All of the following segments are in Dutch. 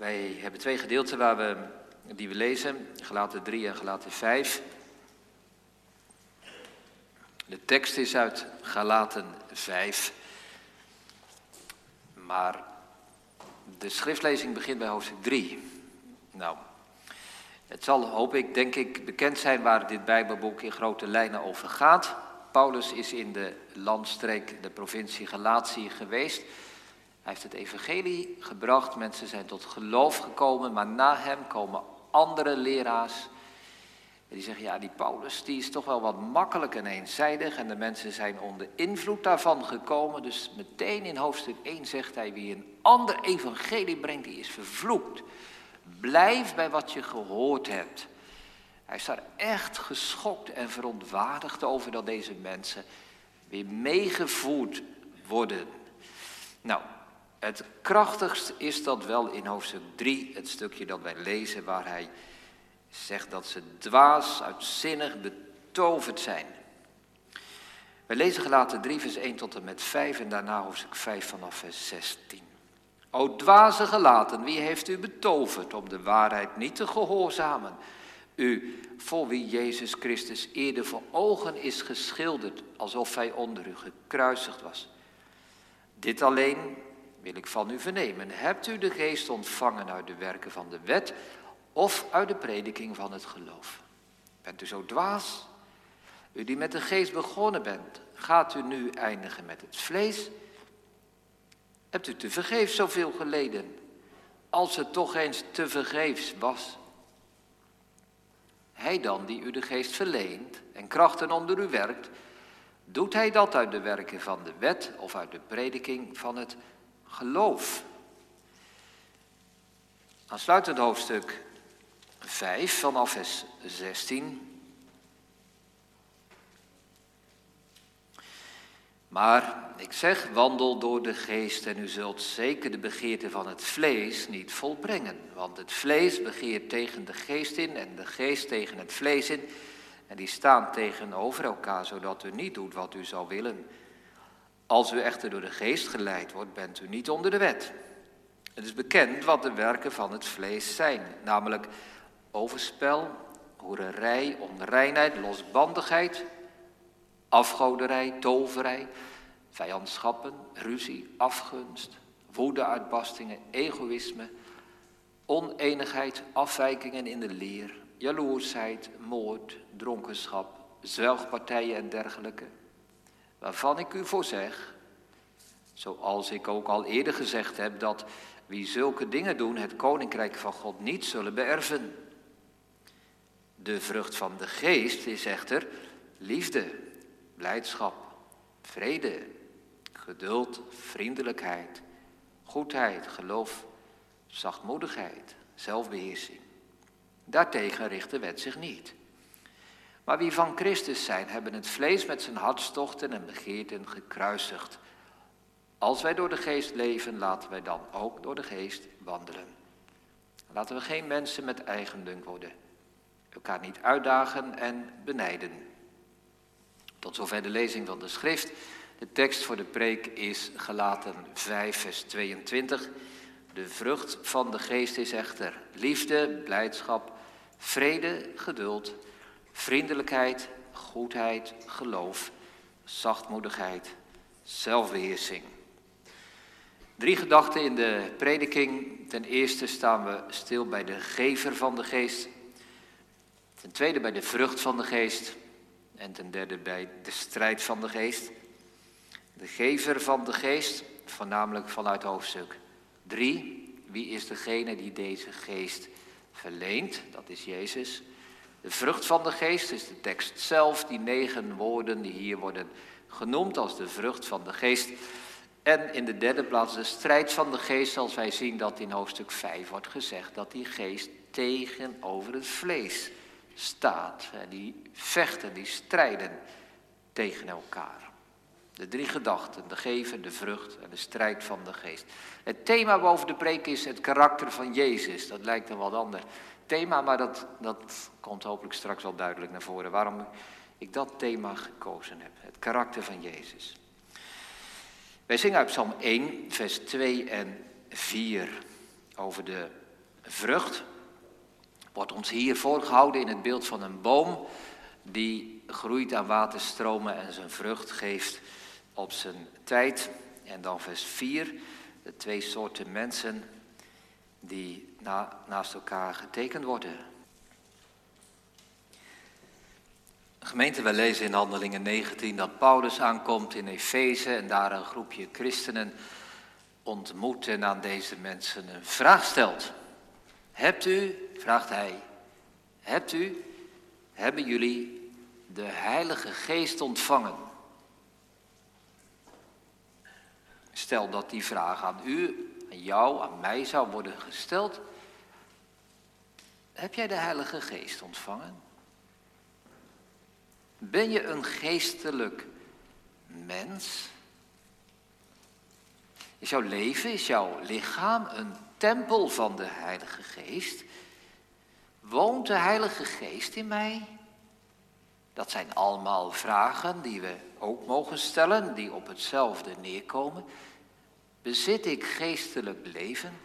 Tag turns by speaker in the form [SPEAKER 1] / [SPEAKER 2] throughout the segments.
[SPEAKER 1] Wij hebben twee gedeelten waar we, die we lezen, gelaten 3 en gelaten 5. De tekst is uit Galaten 5. Maar de schriftlezing begint bij hoofdstuk 3. Nou, het zal, hoop ik, denk ik, bekend zijn waar dit Bijbelboek in grote lijnen over gaat. Paulus is in de landstreek, de provincie Galatië geweest. Hij heeft het evangelie gebracht, mensen zijn tot geloof gekomen, maar na hem komen andere leraars. Die zeggen, ja, die Paulus die is toch wel wat makkelijk en eenzijdig en de mensen zijn onder invloed daarvan gekomen. Dus meteen in hoofdstuk 1 zegt hij, wie een ander evangelie brengt, die is vervloekt. Blijf bij wat je gehoord hebt. Hij is daar echt geschokt en verontwaardigd over dat deze mensen weer meegevoerd worden. Nou, het krachtigst is dat wel in hoofdstuk 3, het stukje dat wij lezen, waar hij zegt dat ze dwaas, uitzinnig, betoverd zijn. Wij lezen gelaten 3, vers 1 tot en met 5 en daarna hoofdstuk 5 vanaf vers 16. O dwaze gelaten, wie heeft u betoverd om de waarheid niet te gehoorzamen? U, voor wie Jezus Christus eerder voor ogen is geschilderd, alsof hij onder u gekruisigd was. Dit alleen wil ik van u vernemen. Hebt u de geest ontvangen uit de werken van de wet of uit de prediking van het geloof? Bent u zo dwaas? U die met de geest begonnen bent, gaat u nu eindigen met het vlees? Hebt u te vergeefs zoveel geleden, als het toch eens te vergeefs was? Hij dan die u de geest verleent en krachten onder u werkt, doet hij dat uit de werken van de wet of uit de prediking van het geloof? Aansluitend hoofdstuk 5 vanaf vers 16. Maar ik zeg, wandel door de geest en u zult zeker de begeerte van het vlees niet volbrengen. Want het vlees begeert tegen de geest in en de geest tegen het vlees in. En die staan tegenover elkaar, zodat u niet doet wat u zou willen. Als u echter door de geest geleid wordt, bent u niet onder de wet. Het is bekend wat de werken van het vlees zijn, namelijk overspel, hoererij, onreinheid, losbandigheid, afgoderij, toverij, vijandschappen, ruzie, afgunst, woedeuitbarstingen, egoïsme, oneenigheid, afwijkingen in de leer, jaloersheid, moord, dronkenschap, zwelgpartijen en dergelijke, waarvan ik u voor zeg, zoals ik ook al eerder gezegd heb, dat wie zulke dingen doen het koninkrijk van God niet zullen beërven. De vrucht van de geest is echter liefde, blijdschap, vrede, geduld, vriendelijkheid, goedheid, geloof, zachtmoedigheid, zelfbeheersing. Daartegen richt de wet zich niet. Maar wie van Christus zijn, hebben het vlees met zijn hartstochten en begeerten gekruisigd. Als wij door de geest leven, laten wij dan ook door de geest wandelen. Laten we geen mensen met eigendunk worden, elkaar niet uitdagen en benijden. Tot zover de lezing van de schrift. De tekst voor de preek is gelaten 5, vers 22. De vrucht van de geest is echter liefde, blijdschap, vrede, geduld, vriendelijkheid, goedheid, geloof, zachtmoedigheid, zelfbeheersing. Drie gedachten in de prediking. Ten eerste staan we stil bij de gever van de geest. Ten tweede bij de vrucht van de geest. En ten derde bij de strijd van de geest. De gever van de geest, voornamelijk vanuit hoofdstuk 3. Wie is degene die deze geest verleent? Dat is Jezus. De vrucht van de geest is de tekst zelf, die negen woorden die hier worden genoemd als de vrucht van de geest. En in de derde plaats de strijd van de geest, als wij zien dat in hoofdstuk 5 wordt gezegd dat die geest tegenover het vlees staat. Die vechten, die strijden tegen elkaar. De drie gedachten, de geven, de vrucht en de strijd van de geest. Het thema boven de preek is het karakter van Jezus. Dat lijkt een wat ander thema, maar dat, dat komt hopelijk straks wel duidelijk naar voren. Waarom ik dat thema gekozen heb. Het karakter van Jezus. Wij zingen uit Psalm 1, vers 2 en 4 over de vrucht. Wordt ons hier voorgehouden in het beeld van een boom die groeit aan waterstromen en zijn vrucht geeft op zijn tijd. En dan vers 4, de twee soorten mensen die na, naast elkaar getekend worden. Gemeente, we lezen in Handelingen 19 dat Paulus aankomt in Efeze en daar een groepje christenen ontmoet en aan deze mensen een vraag stelt. Hebt u, vraagt hij, hebt u, hebben jullie de Heilige Geest ontvangen? Stel dat die vraag aan u, aan jou, aan mij zou worden gesteld. Heb jij de Heilige Geest ontvangen? Ben je een geestelijk mens? Is jouw leven, is jouw lichaam een tempel van de Heilige Geest? Woont de Heilige Geest in mij? Dat zijn allemaal vragen die we ook mogen stellen, die op hetzelfde neerkomen. Bezit ik geestelijk leven?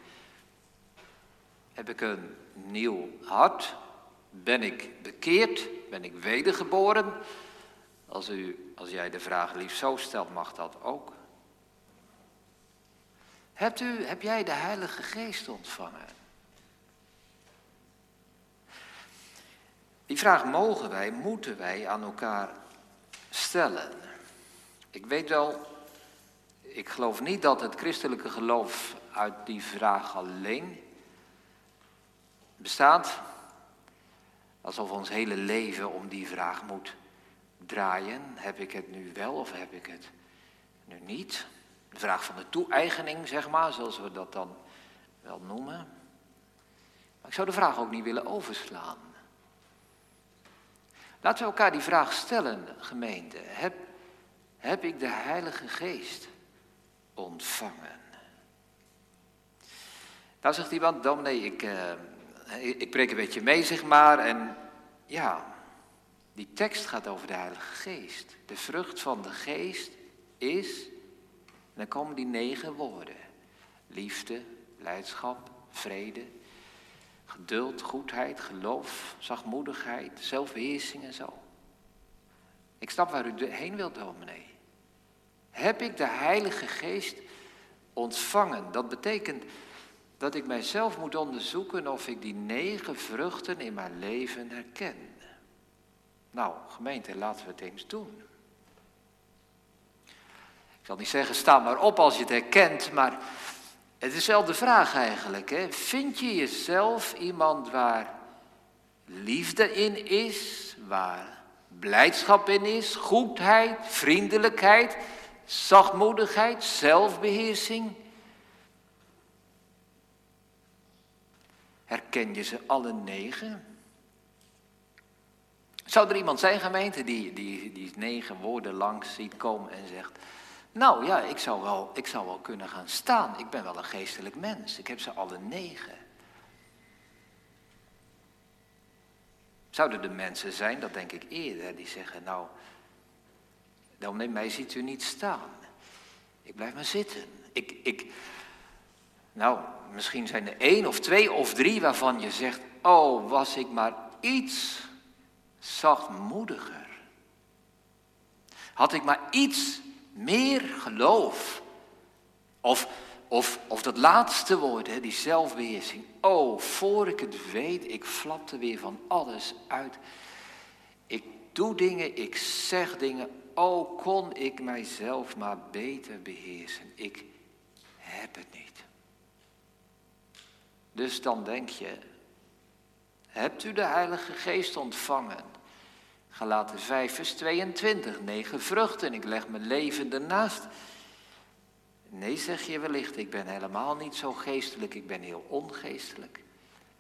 [SPEAKER 1] Heb ik een nieuw hart? Ben ik bekeerd? Ben ik wedergeboren? Als, u, als jij de vraag liefst zo stelt, mag dat ook. Hebt u, heb jij de Heilige Geest ontvangen? Die vraag mogen wij, moeten wij aan elkaar stellen. Ik weet wel, ik geloof niet dat het christelijke geloof uit die vraag alleen bestaat. Alsof ons hele leven om die vraag moet draaien. Heb ik het nu wel of heb ik het nu niet? De vraag van de toe-eigening, zeg maar, zoals we dat dan wel noemen. Maar ik zou de vraag ook niet willen overslaan. Laten we elkaar die vraag stellen, gemeente. Heb, heb ik de Heilige Geest ontvangen? Nou zegt iemand, dominee, ik, uh, ik preek een beetje mee, zeg maar. En ja, die tekst gaat over de Heilige Geest. De vrucht van de Geest is en dan komen die negen woorden. Liefde, blijdschap, vrede, geduld, goedheid, geloof, zachtmoedigheid, zelfbeheersing en zo. Ik snap waar u heen wilt, dominee. Heb ik de Heilige Geest ontvangen? Dat betekent dat ik mijzelf moet onderzoeken of ik die negen vruchten in mijn leven herken. Nou, gemeente, laten we het eens doen. Ik zal niet zeggen, sta maar op als je het herkent, maar het is wel de vraag eigenlijk. Hè? Vind je jezelf iemand waar liefde in is, waar blijdschap in is, goedheid, vriendelijkheid, zachtmoedigheid, zelfbeheersing? Herken je ze alle negen? Zou er iemand zijn, gemeente, die, die die negen woorden langs ziet komen en zegt: nou ja, ik zou, wel, ik zou wel kunnen gaan staan. Ik ben wel een geestelijk mens. Ik heb ze alle negen. Zouden er mensen zijn, dat denk ik eerder, die zeggen, nou, dan mij ziet u niet staan. Ik blijf maar zitten. Ik, ik, nou, misschien zijn er één of twee of drie waarvan je zegt, oh, was ik maar iets zachtmoediger. Had ik maar iets meer geloof. Of, of, of dat laatste woord, hè, die zelfbeheersing. Oh, voor ik het weet, ik flapte weer van alles uit. Ik doe dingen, ik zeg dingen. Oh, kon ik mijzelf maar beter beheersen. Ik heb het niet. Dus dan denk je, hebt u de Heilige Geest ontvangen? Galaten 5, vers 22, negen vruchten, ik leg mijn leven ernaast. Nee, zeg je wellicht, ik ben helemaal niet zo geestelijk, ik ben heel ongeestelijk.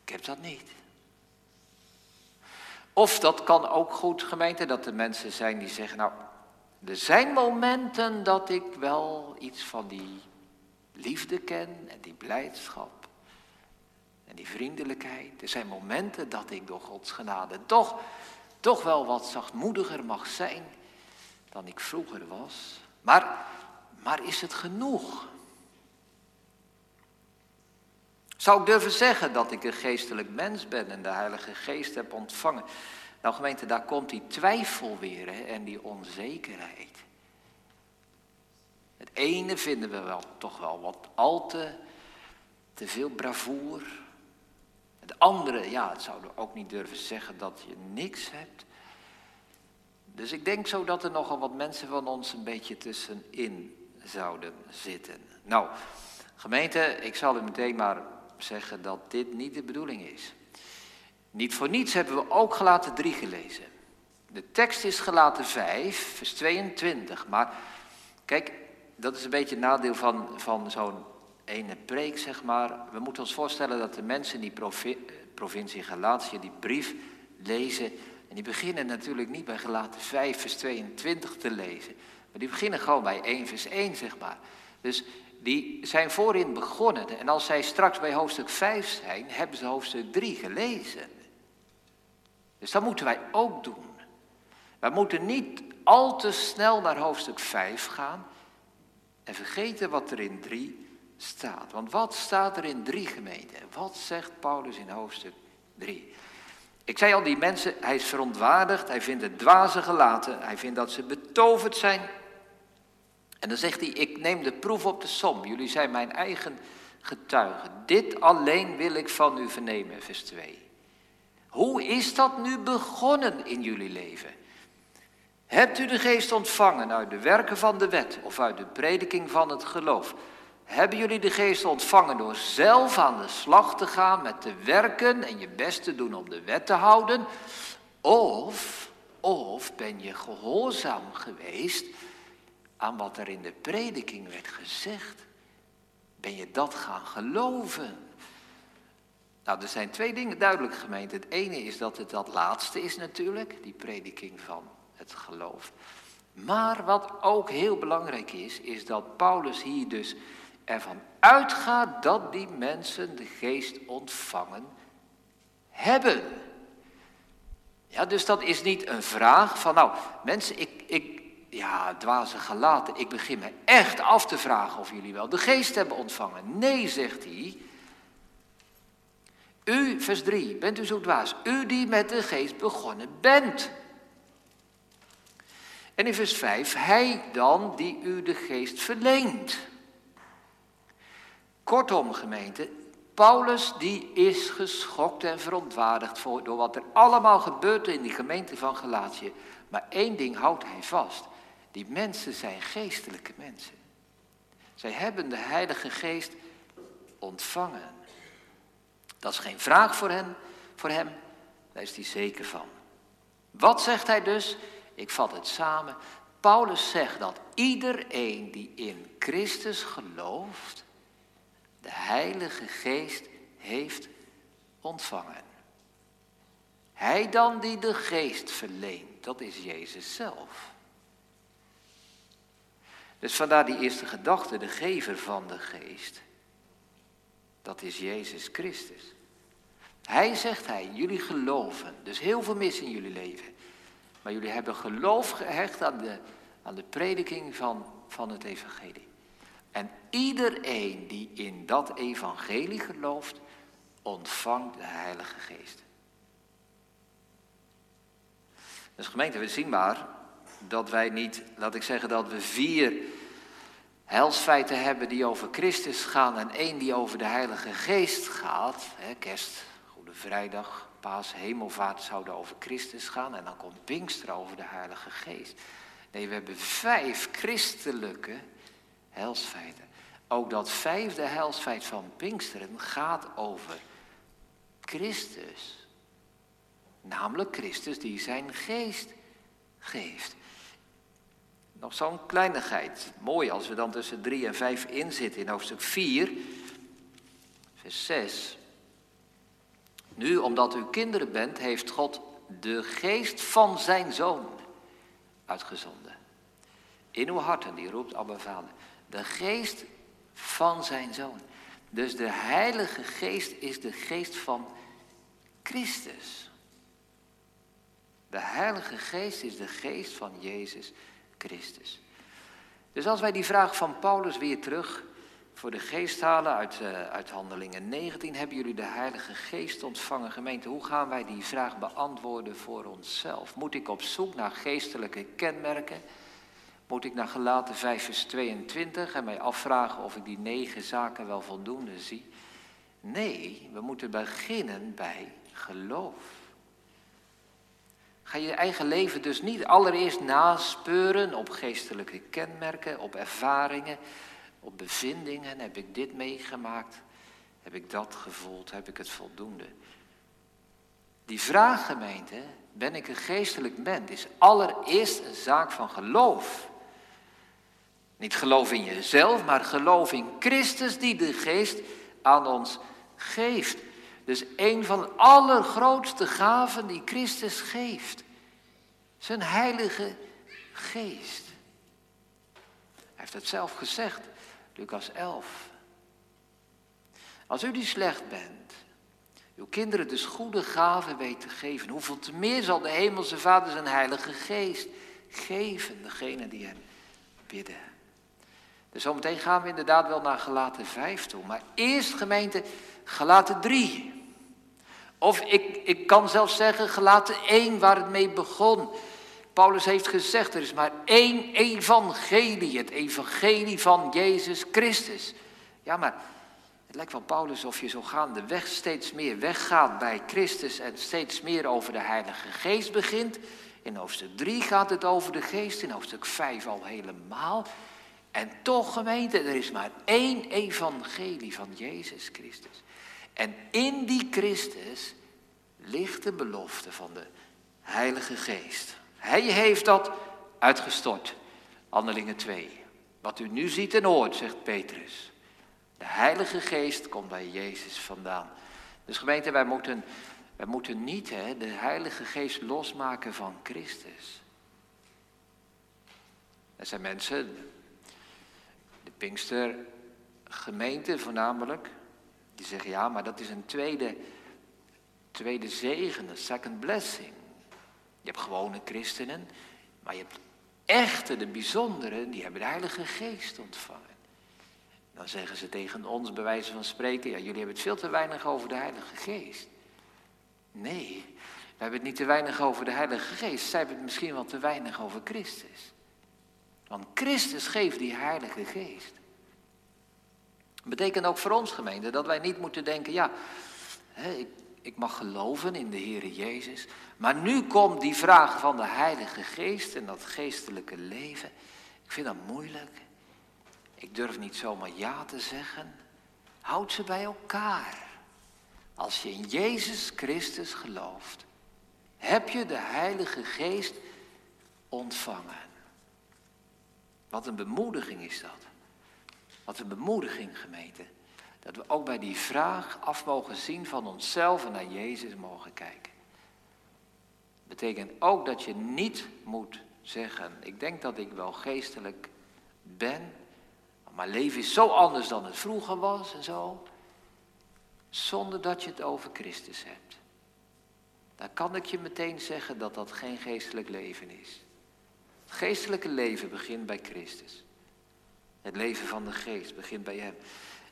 [SPEAKER 1] Ik heb dat niet. Of dat kan ook goed, gemeente, dat er mensen zijn die zeggen, nou, er zijn momenten dat ik wel iets van die liefde ken en die blijdschap en die vriendelijkheid. Er zijn momenten dat ik door Gods genade toch toch wel wat zachtmoediger mag zijn dan ik vroeger was. Maar, maar is het genoeg? Zou ik durven zeggen dat ik een geestelijk mens ben en de Heilige Geest heb ontvangen? Nou gemeente, daar komt die twijfel weer hè, en die onzekerheid. Het ene vinden we wel, toch wel wat al te, te veel bravoer. Het andere, ja, het zouden ook niet durven zeggen dat je niks hebt. Dus ik denk zo dat er nogal wat mensen van ons een beetje tussenin zouden zitten. Nou, gemeente, ik zal u meteen maar zeggen dat dit niet de bedoeling is. Niet voor niets hebben we ook gelaten 3 gelezen. De tekst is gelaten 5, vers 22. Maar kijk, dat is een beetje het nadeel van, van zo'n ene preek, zeg maar. We moeten ons voorstellen dat de mensen die provincie Galatië die brief lezen. En die beginnen natuurlijk niet bij gelaten 5, vers 22 te lezen. Maar die beginnen gewoon bij 1, vers 1, zeg maar. Dus die zijn voorin begonnen. En als zij straks bij hoofdstuk 5 zijn, hebben ze hoofdstuk 3 gelezen. Dus dat moeten wij ook doen. Wij moeten niet al te snel naar hoofdstuk 5 gaan en vergeten wat er in 3 staat. Want wat staat er in 3 gemeenten? Wat zegt Paulus in hoofdstuk 3? Ik zei al, die mensen, hij is verontwaardigd, hij vindt het dwaze gelaten, hij vindt dat ze betoverd zijn. En dan zegt hij, ik neem de proef op de som, jullie zijn mijn eigen getuigen. Dit alleen wil ik van u vernemen, vers 2. Hoe is dat nu begonnen in jullie leven? Hebt u de geest ontvangen uit de werken van de wet of uit de prediking van het geloof? Hebben jullie de geest ontvangen door zelf aan de slag te gaan met te werken en je best te doen om de wet te houden? Of, of ben je gehoorzaam geweest aan wat er in de prediking werd gezegd? Ben je dat gaan geloven? Nou, er zijn twee dingen duidelijk gemeend. Het ene is dat het dat laatste is natuurlijk, die prediking van het geloof. Maar wat ook heel belangrijk is, is dat Paulus hier dus ervan uitgaat dat die mensen de geest ontvangen hebben. Ja, dus dat is niet een vraag van, nou, mensen, ik, ik ja, dwaze gelaten, ik begin me echt af te vragen of jullie wel de geest hebben ontvangen. Nee, zegt hij, u, vers 3, bent u zo dwaas, u die met de geest begonnen bent. En in vers 5, hij dan die u de geest verleent. Kortom, gemeente, Paulus die is geschokt en verontwaardigd voor, door wat er allemaal gebeurt in die gemeente van Galatië. Maar één ding houdt hij vast. Die mensen zijn geestelijke mensen. Zij hebben de Heilige Geest ontvangen. Dat is geen vraag voor hem, voor hem. Daar is hij zeker van. Wat zegt hij dus? Ik vat het samen. Paulus zegt dat iedereen die in Christus gelooft, de Heilige Geest heeft ontvangen. Hij dan die de Geest verleent, dat is Jezus zelf. Dus vandaar die eerste gedachte, de gever van de Geest. Dat is Jezus Christus. Hij zegt hij, jullie geloven, dus heel veel mis in jullie leven. Maar jullie hebben geloof gehecht aan de, aan de prediking van, van het evangelie. En iedereen die in dat evangelie gelooft, ontvangt de Heilige Geest. Dus gemeente, we zien maar dat wij niet, laat ik zeggen, dat we vier helsfeiten hebben die over Christus gaan en één die over de Heilige Geest gaat. Kerst, Goede Vrijdag, Paas, Hemelvaart zouden over Christus gaan en dan komt Pinkster over de Heilige Geest. Nee, we hebben vijf christelijke helsfeiten. Ook dat vijfde helsfeit van Pinksteren gaat over Christus. Namelijk Christus die zijn geest geeft. Nog zo'n kleinigheid. Mooi als we dan tussen 3 en 5 inzitten in hoofdstuk 4, vers 6. Nu, omdat u kinderen bent, heeft God de geest van zijn zoon uitgezonden. In uw harten, die roept Abba Vader. De geest van zijn zoon. Dus de Heilige Geest is de geest van Christus. De Heilige Geest is de geest van Jezus Christus. Dus als wij die vraag van Paulus weer terug voor de geest halen uit, uh, uit Handelingen 19. Hebben jullie de Heilige Geest ontvangen, gemeente? Hoe gaan wij die vraag beantwoorden voor onszelf? Moet ik op zoek naar geestelijke kenmerken? Moet ik naar gelaten 5 vers 22 en mij afvragen of ik die negen zaken wel voldoende zie? Nee, we moeten beginnen bij geloof. Ga je eigen leven dus niet allereerst naspeuren op geestelijke kenmerken, op ervaringen, op bevindingen. Heb ik dit meegemaakt? Heb ik dat gevoeld? Heb ik het voldoende? Die vraag, gemeente, ben ik een geestelijk mens, is allereerst een zaak van geloof. Niet geloof in jezelf, maar geloof in Christus die de geest aan ons geeft. Dus een van de allergrootste gaven die Christus geeft. Zijn heilige geest. Hij heeft het zelf gezegd, Lucas 11. Als u die slecht bent, uw kinderen dus goede gaven weet te geven, hoeveel te meer zal de Hemelse Vader zijn heilige geest geven, degene die hem bidden. Dus zometeen gaan we inderdaad wel naar gelaten 5 toe. Maar eerst gemeente gelaten 3. Of ik, ik kan zelfs zeggen gelaten 1 waar het mee begon. Paulus heeft gezegd, er is maar één evangelie, het evangelie van Jezus Christus. Ja, maar het lijkt van Paulus of je zo gaandeweg steeds meer weggaat bij Christus en steeds meer over de Heilige Geest begint. In hoofdstuk 3 gaat het over de Geest, in hoofdstuk 5 al helemaal. En toch gemeente, er is maar één evangelie van Jezus Christus. En in die Christus ligt de belofte van de Heilige Geest. Hij heeft dat uitgestort. Handelingen 2. Wat u nu ziet en hoort, zegt Petrus. De Heilige Geest komt bij Jezus vandaan. Dus gemeente, wij moeten, wij moeten niet hè, de Heilige Geest losmaken van Christus. Er zijn mensen, de Pinkstergemeente voornamelijk, die zeggen ja, maar dat is een tweede, tweede zegen, een second blessing. Je hebt gewone christenen, maar je hebt echte, de bijzonderen, die hebben de Heilige Geest ontvangen. Dan zeggen ze tegen ons, bij wijze van spreken, ja, jullie hebben het veel te weinig over de Heilige Geest. Nee, we hebben het niet te weinig over de Heilige Geest. Zij hebben het misschien wel te weinig over Christus. Want Christus geeft die Heilige Geest. Dat betekent ook voor ons gemeente dat wij niet moeten denken, ja, ik, ik mag geloven in de Heer Jezus. Maar nu komt die vraag van de Heilige Geest en dat geestelijke leven. Ik vind dat moeilijk. Ik durf niet zomaar ja te zeggen. Houd ze bij elkaar. Als je in Jezus Christus gelooft, heb je de Heilige Geest ontvangen. Wat een bemoediging is dat. Wat een bemoediging, gemeente. Dat we ook bij die vraag af mogen zien van onszelf en naar Jezus mogen kijken. Betekent ook dat je niet moet zeggen, ik denk dat ik wel geestelijk ben, maar mijn leven is zo anders dan het vroeger was en zo, zonder dat je het over Christus hebt. Dan kan ik je meteen zeggen dat dat geen geestelijk leven is. Geestelijke leven begint bij Christus. Het leven van de geest begint bij Hem.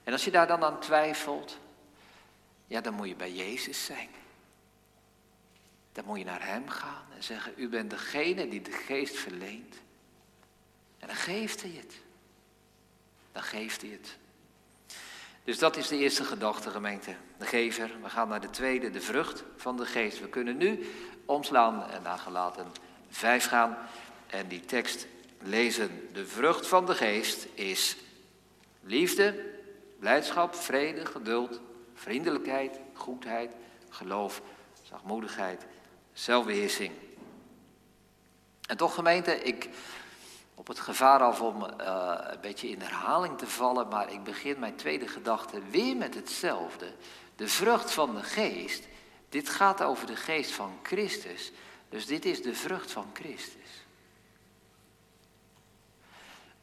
[SPEAKER 1] En als je daar dan aan twijfelt, ja, dan moet je bij Jezus zijn. Dan moet je naar Hem gaan en zeggen, u bent degene die de geest verleent. En dan geeft Hij het. Dan geeft Hij het. Dus dat is de eerste gedachte, gemeente. De gever. We gaan naar de tweede, de vrucht van de geest. We kunnen nu omslaan en naar gelaten vijf gaan. En die tekst lezen. De vrucht van de geest is liefde, blijdschap, vrede, geduld, vriendelijkheid, goedheid, geloof, zachtmoedigheid, zelfbeheersing. En toch gemeente, ik op het gevaar af om uh, een beetje in herhaling te vallen, maar ik begin mijn tweede gedachte weer met hetzelfde. De vrucht van de geest, dit gaat over de geest van Christus, dus dit is de vrucht van Christus.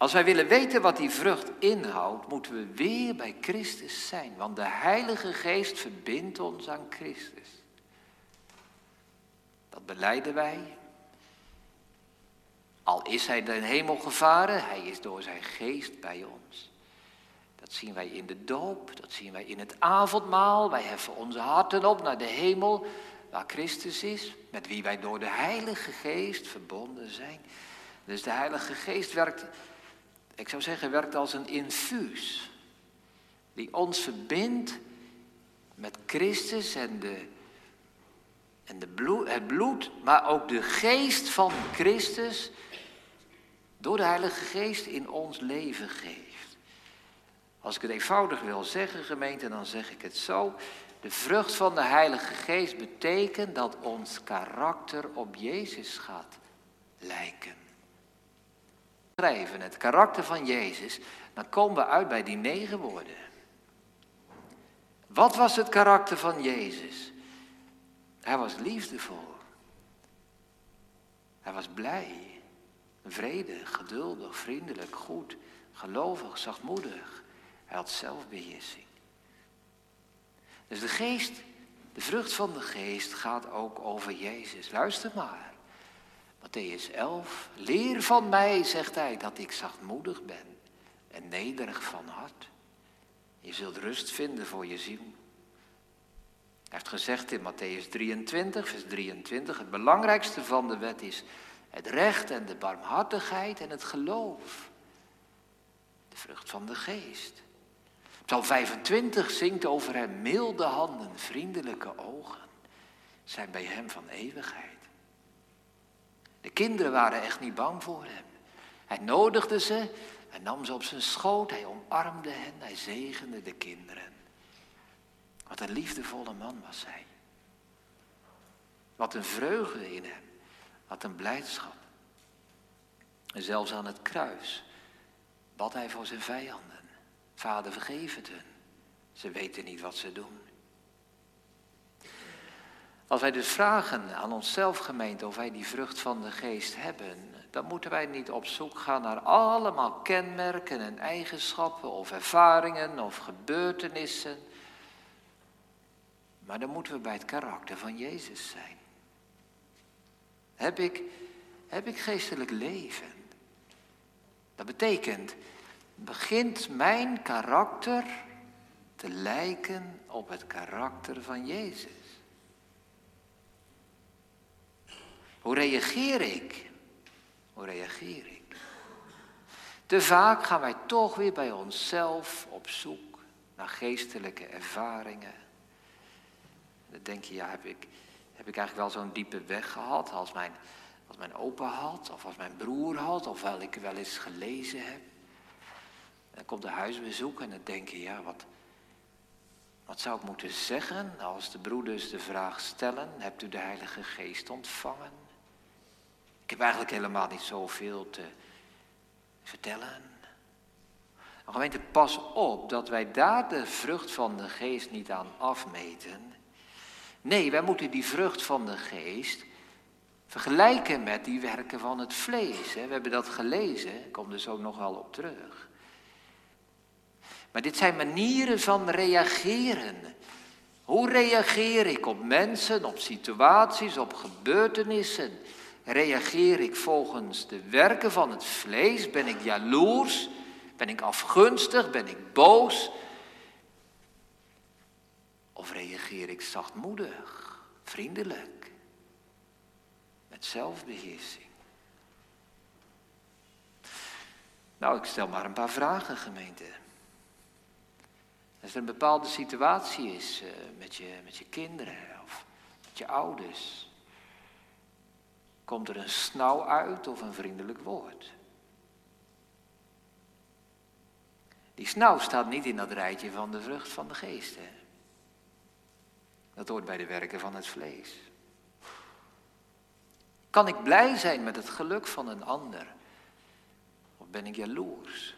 [SPEAKER 1] Als wij willen weten wat die vrucht inhoudt, moeten we weer bij Christus zijn. Want de Heilige Geest verbindt ons aan Christus. Dat beleiden wij. Al is hij de hemel gevaren, hij is door zijn geest bij ons. Dat zien wij in de doop, dat zien wij in het avondmaal. Wij heffen onze harten op naar de hemel, waar Christus is, met wie wij door de Heilige Geest verbonden zijn. Dus de Heilige Geest werkt, ik zou zeggen, werkt als een infuus. Die ons verbindt met Christus en, de, en de bloed, het bloed, maar ook de geest van Christus door de Heilige Geest in ons leven geeft. Als ik het eenvoudig wil zeggen, gemeente, dan zeg ik het zo. De vrucht van de Heilige Geest betekent dat ons karakter op Jezus gaat lijken. Het karakter van Jezus, dan komen we uit bij die negen woorden. Wat was het karakter van Jezus? Hij was liefdevol. Hij was blij, vredig, geduldig, vriendelijk, goed, gelovig, zachtmoedig. Hij had zelfbeheersing. Dus de geest, de vrucht van de geest gaat ook over Jezus. Luister maar. Matthäus 11. Leer van mij, zegt hij, dat ik zachtmoedig ben en nederig van hart. Je zult rust vinden voor je ziel. Hij heeft gezegd in Matthäus 23, vers 23, het belangrijkste van de wet is het recht en de barmhartigheid en het geloof. De vrucht van de geest. Psalm 25 zingt over hem milde handen, vriendelijke ogen, zijn bij hem van eeuwigheid. De kinderen waren echt niet bang voor hem. Hij nodigde ze, hij nam ze op zijn schoot, hij omarmde hen, hij zegende de kinderen. Wat een liefdevolle man was hij. Wat een vreugde in hem, wat een blijdschap. En zelfs aan het kruis bad hij voor zijn vijanden. Vader, vergeef het hun. Ze weten niet wat ze doen. Als wij dus vragen aan onszelf, gemeente, of wij die vrucht van de geest hebben, dan moeten wij niet op zoek gaan naar allemaal kenmerken en eigenschappen of ervaringen of gebeurtenissen. Maar dan moeten we bij het karakter van Jezus zijn. Heb ik, heb ik geestelijk leven? Dat betekent begint mijn karakter te lijken op het karakter van Jezus. Hoe reageer ik? Hoe reageer ik? Te vaak gaan wij toch weer bij onszelf op zoek naar geestelijke ervaringen. dan denk je, ja, heb ik, heb ik eigenlijk wel zo'n diepe weg gehad als mijn, als mijn opa had, of als mijn broer had, of wel ik wel eens gelezen heb. Dan komt de huisbezoek en dan denk je, ja, wat, wat zou ik moeten zeggen als de broeders de vraag stellen, hebt u de Heilige Geest ontvangen? Ik heb eigenlijk helemaal niet zoveel te vertellen. Maar gemeente, pas op dat wij daar de vrucht van de geest niet aan afmeten. Nee, wij moeten die vrucht van de geest vergelijken met die werken van het vlees. We hebben dat gelezen, ik kom er zo nog wel op terug. Maar dit zijn manieren van reageren. Hoe reageer ik op mensen, op situaties, op gebeurtenissen? Reageer ik volgens de werken van het vlees? Ben ik jaloers? Ben ik afgunstig? Ben ik boos? Of reageer ik zachtmoedig, vriendelijk, met zelfbeheersing? Nou, ik stel maar een paar vragen, gemeente. Als er een bepaalde situatie is uh, met, je, met je kinderen of met je ouders, komt er een snauw uit of een vriendelijk woord. Die snauw staat niet in dat rijtje van de vrucht van de geest. Hè? Dat hoort bij de werken van het vlees. Kan ik blij zijn met het geluk van een ander? Of ben ik jaloers?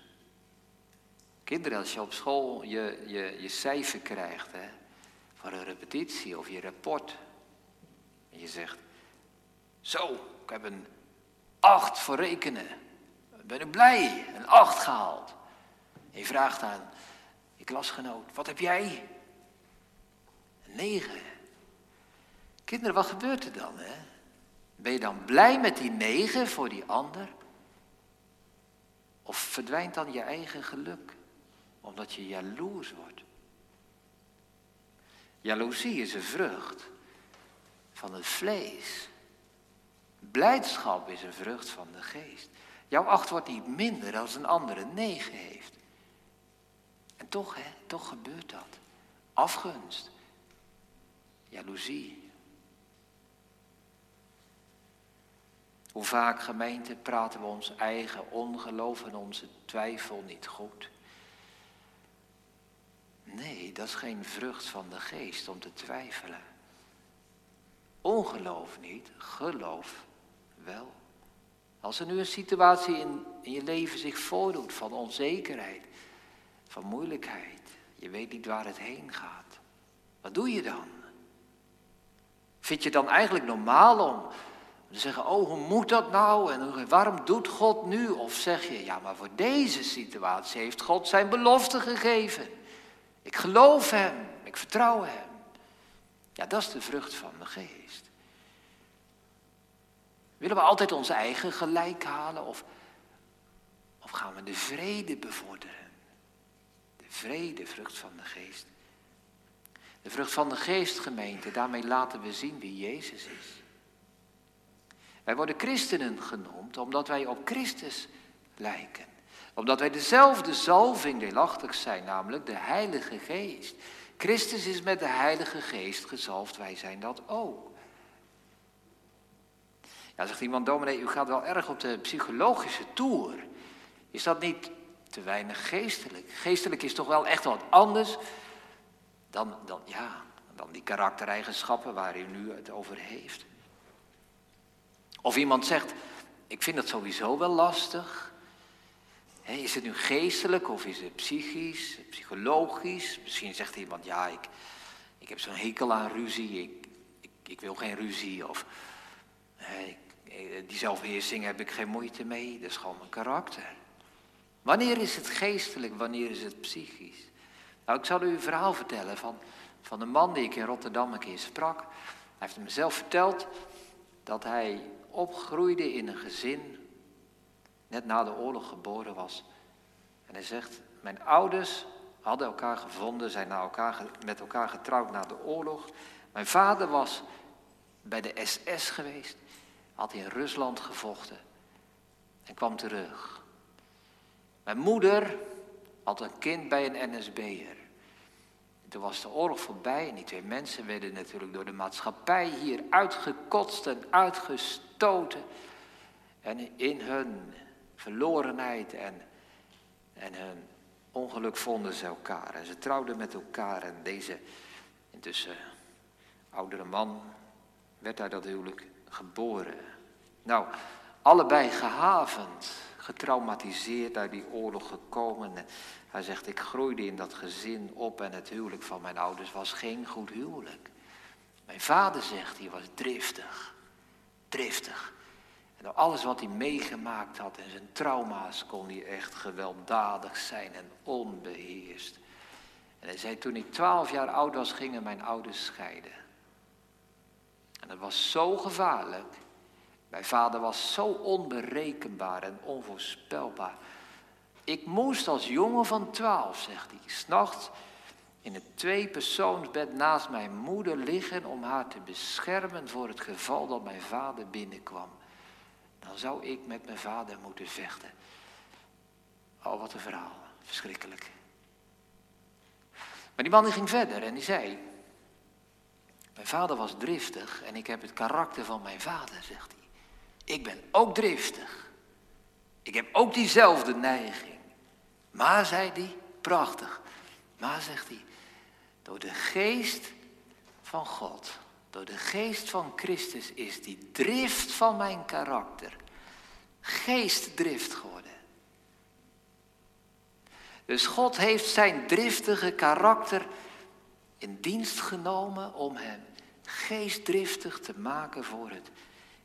[SPEAKER 1] Kinderen, als je op school je, je, je cijfer krijgt hè, voor een repetitie of je rapport. En je zegt, zo, ik heb een acht voor rekenen. Ben ik blij, een acht gehaald. En je vraagt aan je klasgenoot, wat heb jij? Een negen. Kinderen, wat gebeurt er dan? Hè? Ben je dan blij met die negen voor die ander? Of verdwijnt dan je eigen geluk? omdat je jaloers wordt. Jaloezie is een vrucht van het vlees. Blijdschap is een vrucht van de geest. Jouw acht wordt niet minder als een andere negen heeft. En toch, hè, toch gebeurt dat. Afgunst. Jaloezie. Hoe vaak, gemeente, praten we ons eigen ongeloof en onze twijfel niet goed? Nee, dat is geen vrucht van de geest om te twijfelen. Ongeloof niet, geloof wel. Als er nu een situatie in, in je leven zich voordoet van onzekerheid, van moeilijkheid, je weet niet waar het heen gaat, wat doe je dan? Vind je dan eigenlijk normaal om te zeggen, oh hoe moet dat nou en waarom doet God nu? Of zeg je, ja maar voor deze situatie heeft God zijn belofte gegeven. Ik geloof Hem, ik vertrouw Hem. Ja, dat is de vrucht van de geest. Willen we altijd onze eigen gelijk halen of, of gaan we de vrede bevorderen? De vrede, vrucht van de geest. De vrucht van de geest, gemeente, daarmee laten we zien wie Jezus is. Wij worden christenen genoemd omdat wij op Christus lijken. Omdat wij dezelfde zalving deelachtig zijn, namelijk de Heilige Geest. Christus is met de Heilige Geest gezalfd, wij zijn dat ook. Ja, zegt iemand, dominee, u gaat wel erg op de psychologische toer. Is dat niet te weinig geestelijk? Geestelijk is toch wel echt wat anders dan, dan, ja, dan die karaktereigenschappen waar u nu het over heeft. Of iemand zegt, ik vind het sowieso wel lastig. is het nu geestelijk of is het psychisch, psychologisch? Misschien zegt iemand, ja, ik, ik heb zo'n hekel aan ruzie, ik, ik, ik wil geen ruzie. Of die zelfbeheersing heb ik geen moeite mee, dat is gewoon mijn karakter. Wanneer is het geestelijk, wanneer is het psychisch? Nou, ik zal u een verhaal vertellen van, van een man die ik in Rotterdam een keer sprak. Hij heeft mezelf verteld dat hij opgroeide in een gezin, net na de oorlog geboren was. En hij zegt, mijn ouders hadden elkaar gevonden, zijn elkaar, met elkaar getrouwd na de oorlog. Mijn vader was bij de SS geweest, had in Rusland gevochten en kwam terug. Mijn moeder had een kind bij een NSB'er. Toen was de oorlog voorbij en die twee mensen werden natuurlijk door de maatschappij hier uitgekotst en uitgestoten. En in hun verlorenheid en, en hun ongeluk vonden ze elkaar. En ze trouwden met elkaar en deze intussen oudere man werd uit dat huwelijk geboren. Nou, allebei gehavend, getraumatiseerd uit die oorlog gekomen. Hij zegt, ik groeide in dat gezin op en het huwelijk van mijn ouders was geen goed huwelijk. Mijn vader zegt, hij was driftig, driftig. En door alles wat hij meegemaakt had en zijn trauma's kon hij echt gewelddadig zijn en onbeheerst. En hij zei, toen ik twaalf jaar oud was, gingen mijn ouders scheiden. En dat was zo gevaarlijk. Mijn vader was zo onberekenbaar en onvoorspelbaar. Ik moest als jongen van twaalf, zegt hij, s'nachts in het tweepersoonsbed naast mijn moeder liggen om haar te beschermen voor het geval dat mijn vader binnenkwam. Dan zou ik met mijn vader moeten vechten. Oh, wat een verhaal. Verschrikkelijk. Maar die man die ging verder en die zei, mijn vader was driftig en ik heb het karakter van mijn vader, zegt hij. Ik ben ook driftig. Ik heb ook diezelfde neiging. Maar, zei hij, prachtig. Maar, zegt hij, door de geest van God, door de geest van Christus is die drift van mijn karakter geestdrift geworden. Dus God heeft zijn driftige karakter in dienst genomen om hem geestdriftig te maken voor het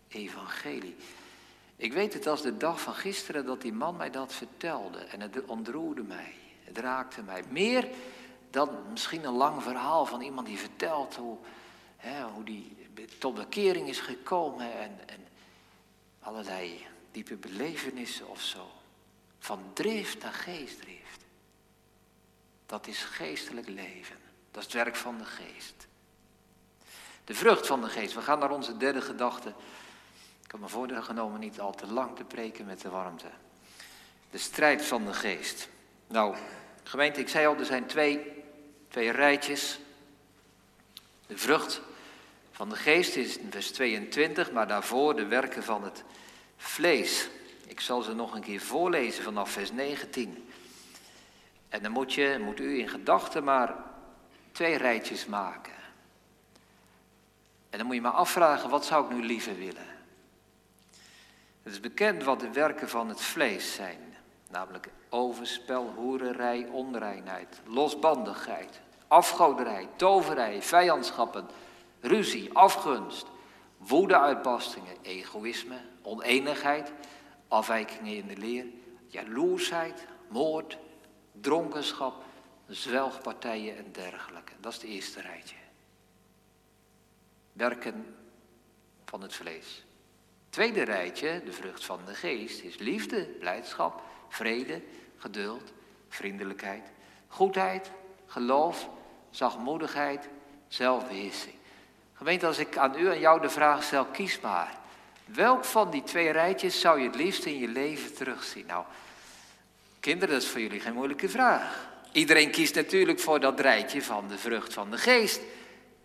[SPEAKER 1] evangelie. Ik weet het als de dag van gisteren dat die man mij dat vertelde en het ontroerde mij. Het raakte mij. Meer dan misschien een lang verhaal van iemand die vertelt hoe, hè, hoe die tot bekering is gekomen en, en allerlei diepe belevenissen of zo. Van drift naar geestdrift. Dat is geestelijk leven. Dat is het werk van de geest. De vrucht van de geest. We gaan naar onze derde gedachte. Ik heb me voorgenomen niet al te lang te preken met de warmte. De strijd van de geest. Nou, gemeente, ik zei al, er zijn twee, twee rijtjes. De vrucht van de geest is in vers 22, maar daarvoor de werken van het vlees. Ik zal ze nog een keer voorlezen vanaf vers 19. En dan moet, je, moet u in gedachten maar twee rijtjes maken. En dan moet je maar afvragen, wat zou ik nu liever willen? Het is bekend wat de werken van het vlees zijn. Namelijk overspel, hoererij, onreinheid, losbandigheid, afgoderij, toverij, vijandschappen, ruzie, afgunst, woedeuitbarstingen, egoïsme, oneenigheid, afwijkingen in de leer, jaloersheid, moord, dronkenschap, zwelgpartijen en dergelijke. Dat is het eerste rijtje. Werken van het vlees. Tweede rijtje, de vrucht van de geest, is liefde, blijdschap, vrede, geduld, vriendelijkheid, goedheid, geloof, zachtmoedigheid, zelfbeheersing. Gemeente, als ik aan u en jou de vraag stel, kies maar. Welk van die twee rijtjes zou je het liefst in je leven terugzien? Nou, kinderen, dat is voor jullie geen moeilijke vraag. Iedereen kiest natuurlijk voor dat rijtje van de vrucht van de geest.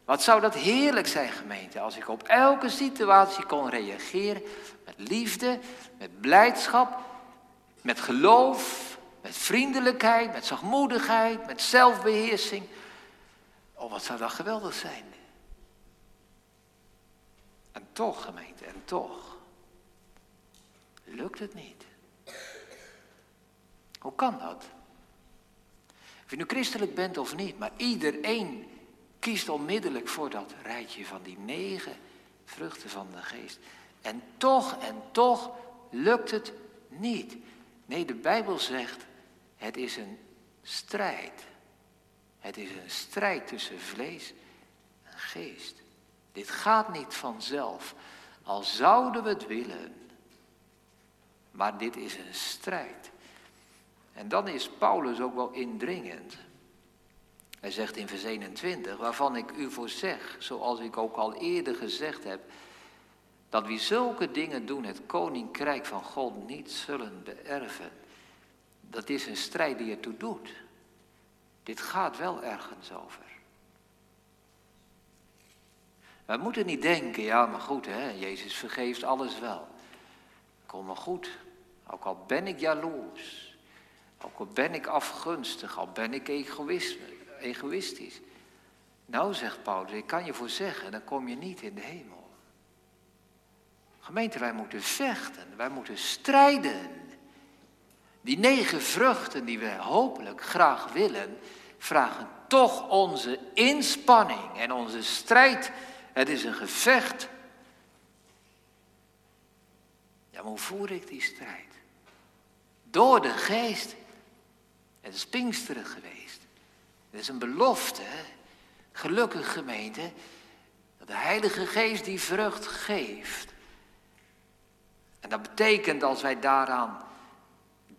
[SPEAKER 1] Wat zou dat heerlijk zijn, gemeente, als ik op elke situatie kon reageren met liefde, met blijdschap, met geloof, met vriendelijkheid, met zachtmoedigheid, met zelfbeheersing. Oh, wat zou dat geweldig zijn. En toch, gemeente, en toch lukt het niet. Hoe kan dat? Of je nu christelijk bent of niet, maar iedereen kiest onmiddellijk voor dat rijtje van die negen vruchten van de geest. En toch, en toch lukt het niet. Nee, de Bijbel zegt, het is een strijd. Het is een strijd tussen vlees en geest. Dit gaat niet vanzelf, al zouden we het willen. Maar dit is een strijd. En dan is Paulus ook wel indringend. Hij zegt in vers 21, waarvan ik u voor zeg, zoals ik ook al eerder gezegd heb, dat wie zulke dingen doen het koninkrijk van God niet zullen beërven. Dat is een strijd die ertoe doet. Dit gaat wel ergens over. We moeten niet denken, ja maar goed, hè, Jezus vergeeft alles wel. Kom maar goed, ook al ben ik jaloers, ook al ben ik afgunstig, al ben ik egoïstisch. Nou, zegt Paulus, ik kan je voor zeggen, dan kom je niet in de hemel. Gemeente, wij moeten vechten, wij moeten strijden. Die negen vruchten die we hopelijk graag willen, vragen toch onze inspanning en onze strijd. Het is een gevecht. Ja, maar hoe voer ik die strijd? Door de geest. Het is Pinksteren geweest. Het is een belofte. Gelukkig gemeente. Dat de Heilige Geest die vrucht geeft. En dat betekent als wij daaraan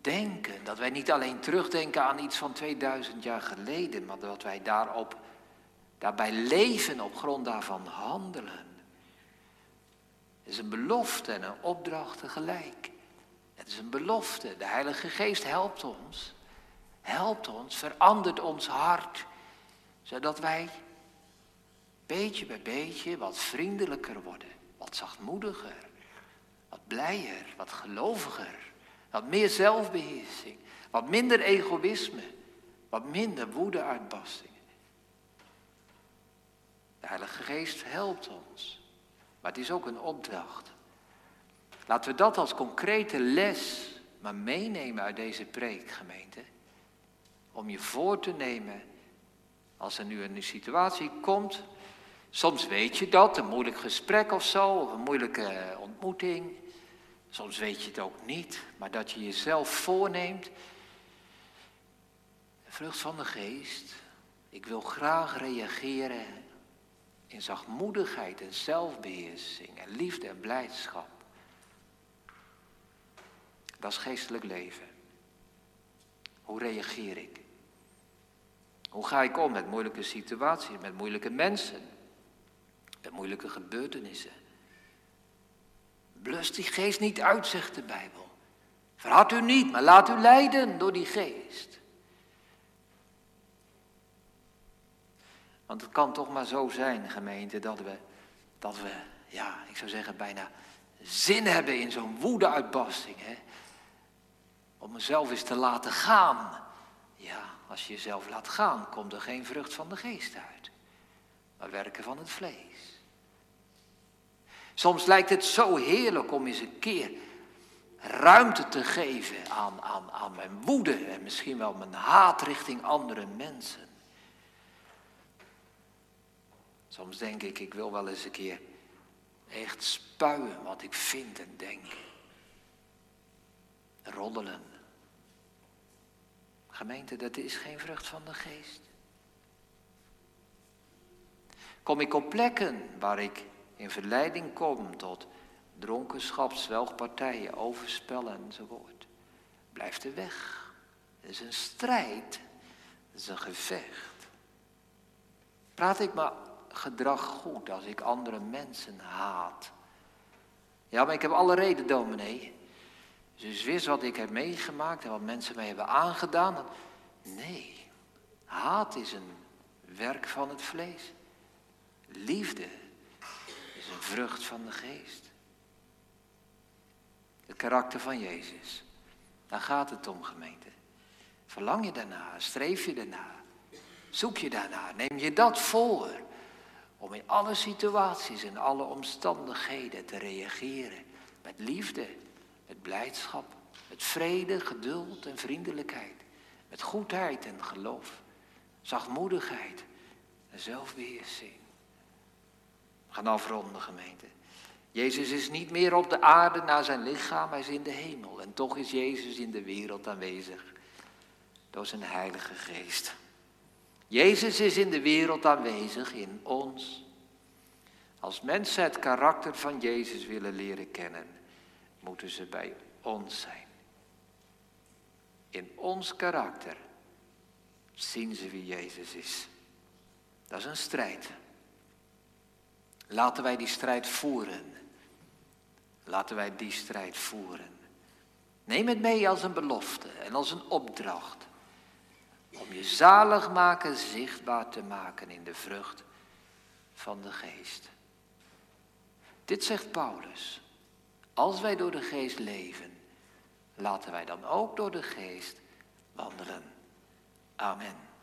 [SPEAKER 1] denken, dat wij niet alleen terugdenken aan iets van 2000 jaar geleden, maar dat wij daarop, daarbij leven, op grond daarvan handelen. Het is een belofte en een opdracht tegelijk. Het is een belofte. De Heilige Geest helpt ons. Helpt ons, verandert ons hart, zodat wij beetje bij beetje wat vriendelijker worden, wat zachtmoediger, wat blijer, wat geloviger, wat meer zelfbeheersing, wat minder egoïsme, wat minder woede-uitbarstingen. De Heilige Geest helpt ons, maar het is ook een opdracht. Laten we dat als concrete les maar meenemen uit deze preekgemeente. Om je voor te nemen als er nu een situatie komt. Soms weet je dat, een moeilijk gesprek of zo, of een moeilijke ontmoeting. Soms weet je het ook niet, maar dat je jezelf voorneemt. Vrucht van de geest. Ik wil graag reageren in zachtmoedigheid en zelfbeheersing en liefde en blijdschap. Dat is geestelijk leven. Hoe reageer ik? Hoe ga ik om met moeilijke situaties, met moeilijke mensen, met moeilijke gebeurtenissen? Blus die geest niet uit, zegt de Bijbel. Verhard u niet, maar laat u leiden door die geest. Want het kan toch maar zo zijn, gemeente, dat we, dat we ja, ik zou zeggen, bijna zin hebben in zo'n woedeuitbarsting. Hè? Om mezelf eens te laten gaan. Ja, als je jezelf laat gaan, komt er geen vrucht van de geest uit. Maar werken van het vlees. Soms lijkt het zo heerlijk om eens een keer ruimte te geven aan, aan, aan mijn woede en misschien wel mijn haat richting andere mensen. Soms denk ik, ik wil wel eens een keer echt spuien wat ik vind en denk. Roddelen. Gemeente, dat is geen vrucht van de geest. Kom ik op plekken waar ik in verleiding kom tot dronkenschap, zwelgpartijen, overspellen enzovoort. Blijf er weg. Het is een strijd. Het is een gevecht. Praat ik maar gedrag goed als ik andere mensen haat? Ja, maar ik heb alle reden, dominee. Dus wist wat ik heb meegemaakt en wat mensen mij hebben aangedaan. Nee, haat is een werk van het vlees. Liefde is een vrucht van de geest. Het karakter van Jezus. Daar gaat het om, gemeente. Verlang je daarna? Streef je daarna? Zoek je daarna? Neem je dat voor? Om in alle situaties en alle omstandigheden te reageren met liefde, met blijdschap, met vrede, geduld en vriendelijkheid, met goedheid en geloof, zachtmoedigheid en zelfbeheersing. We gaan afronden, gemeente. Jezus is niet meer op de aarde naar zijn lichaam, hij is in de hemel. En toch is Jezus in de wereld aanwezig door zijn Heilige Geest. Jezus is in de wereld aanwezig, in ons. Als mensen het karakter van Jezus willen leren kennen, moeten ze bij ons zijn. In ons karakter zien ze wie Jezus is. Dat is een strijd. Laten wij die strijd voeren. Laten wij die strijd voeren. Neem het mee als een belofte en als een opdracht. Om je zalig maken zichtbaar te maken in de vrucht van de geest. Dit zegt Paulus. Als wij door de geest leven, laten wij dan ook door de geest wandelen. Amen.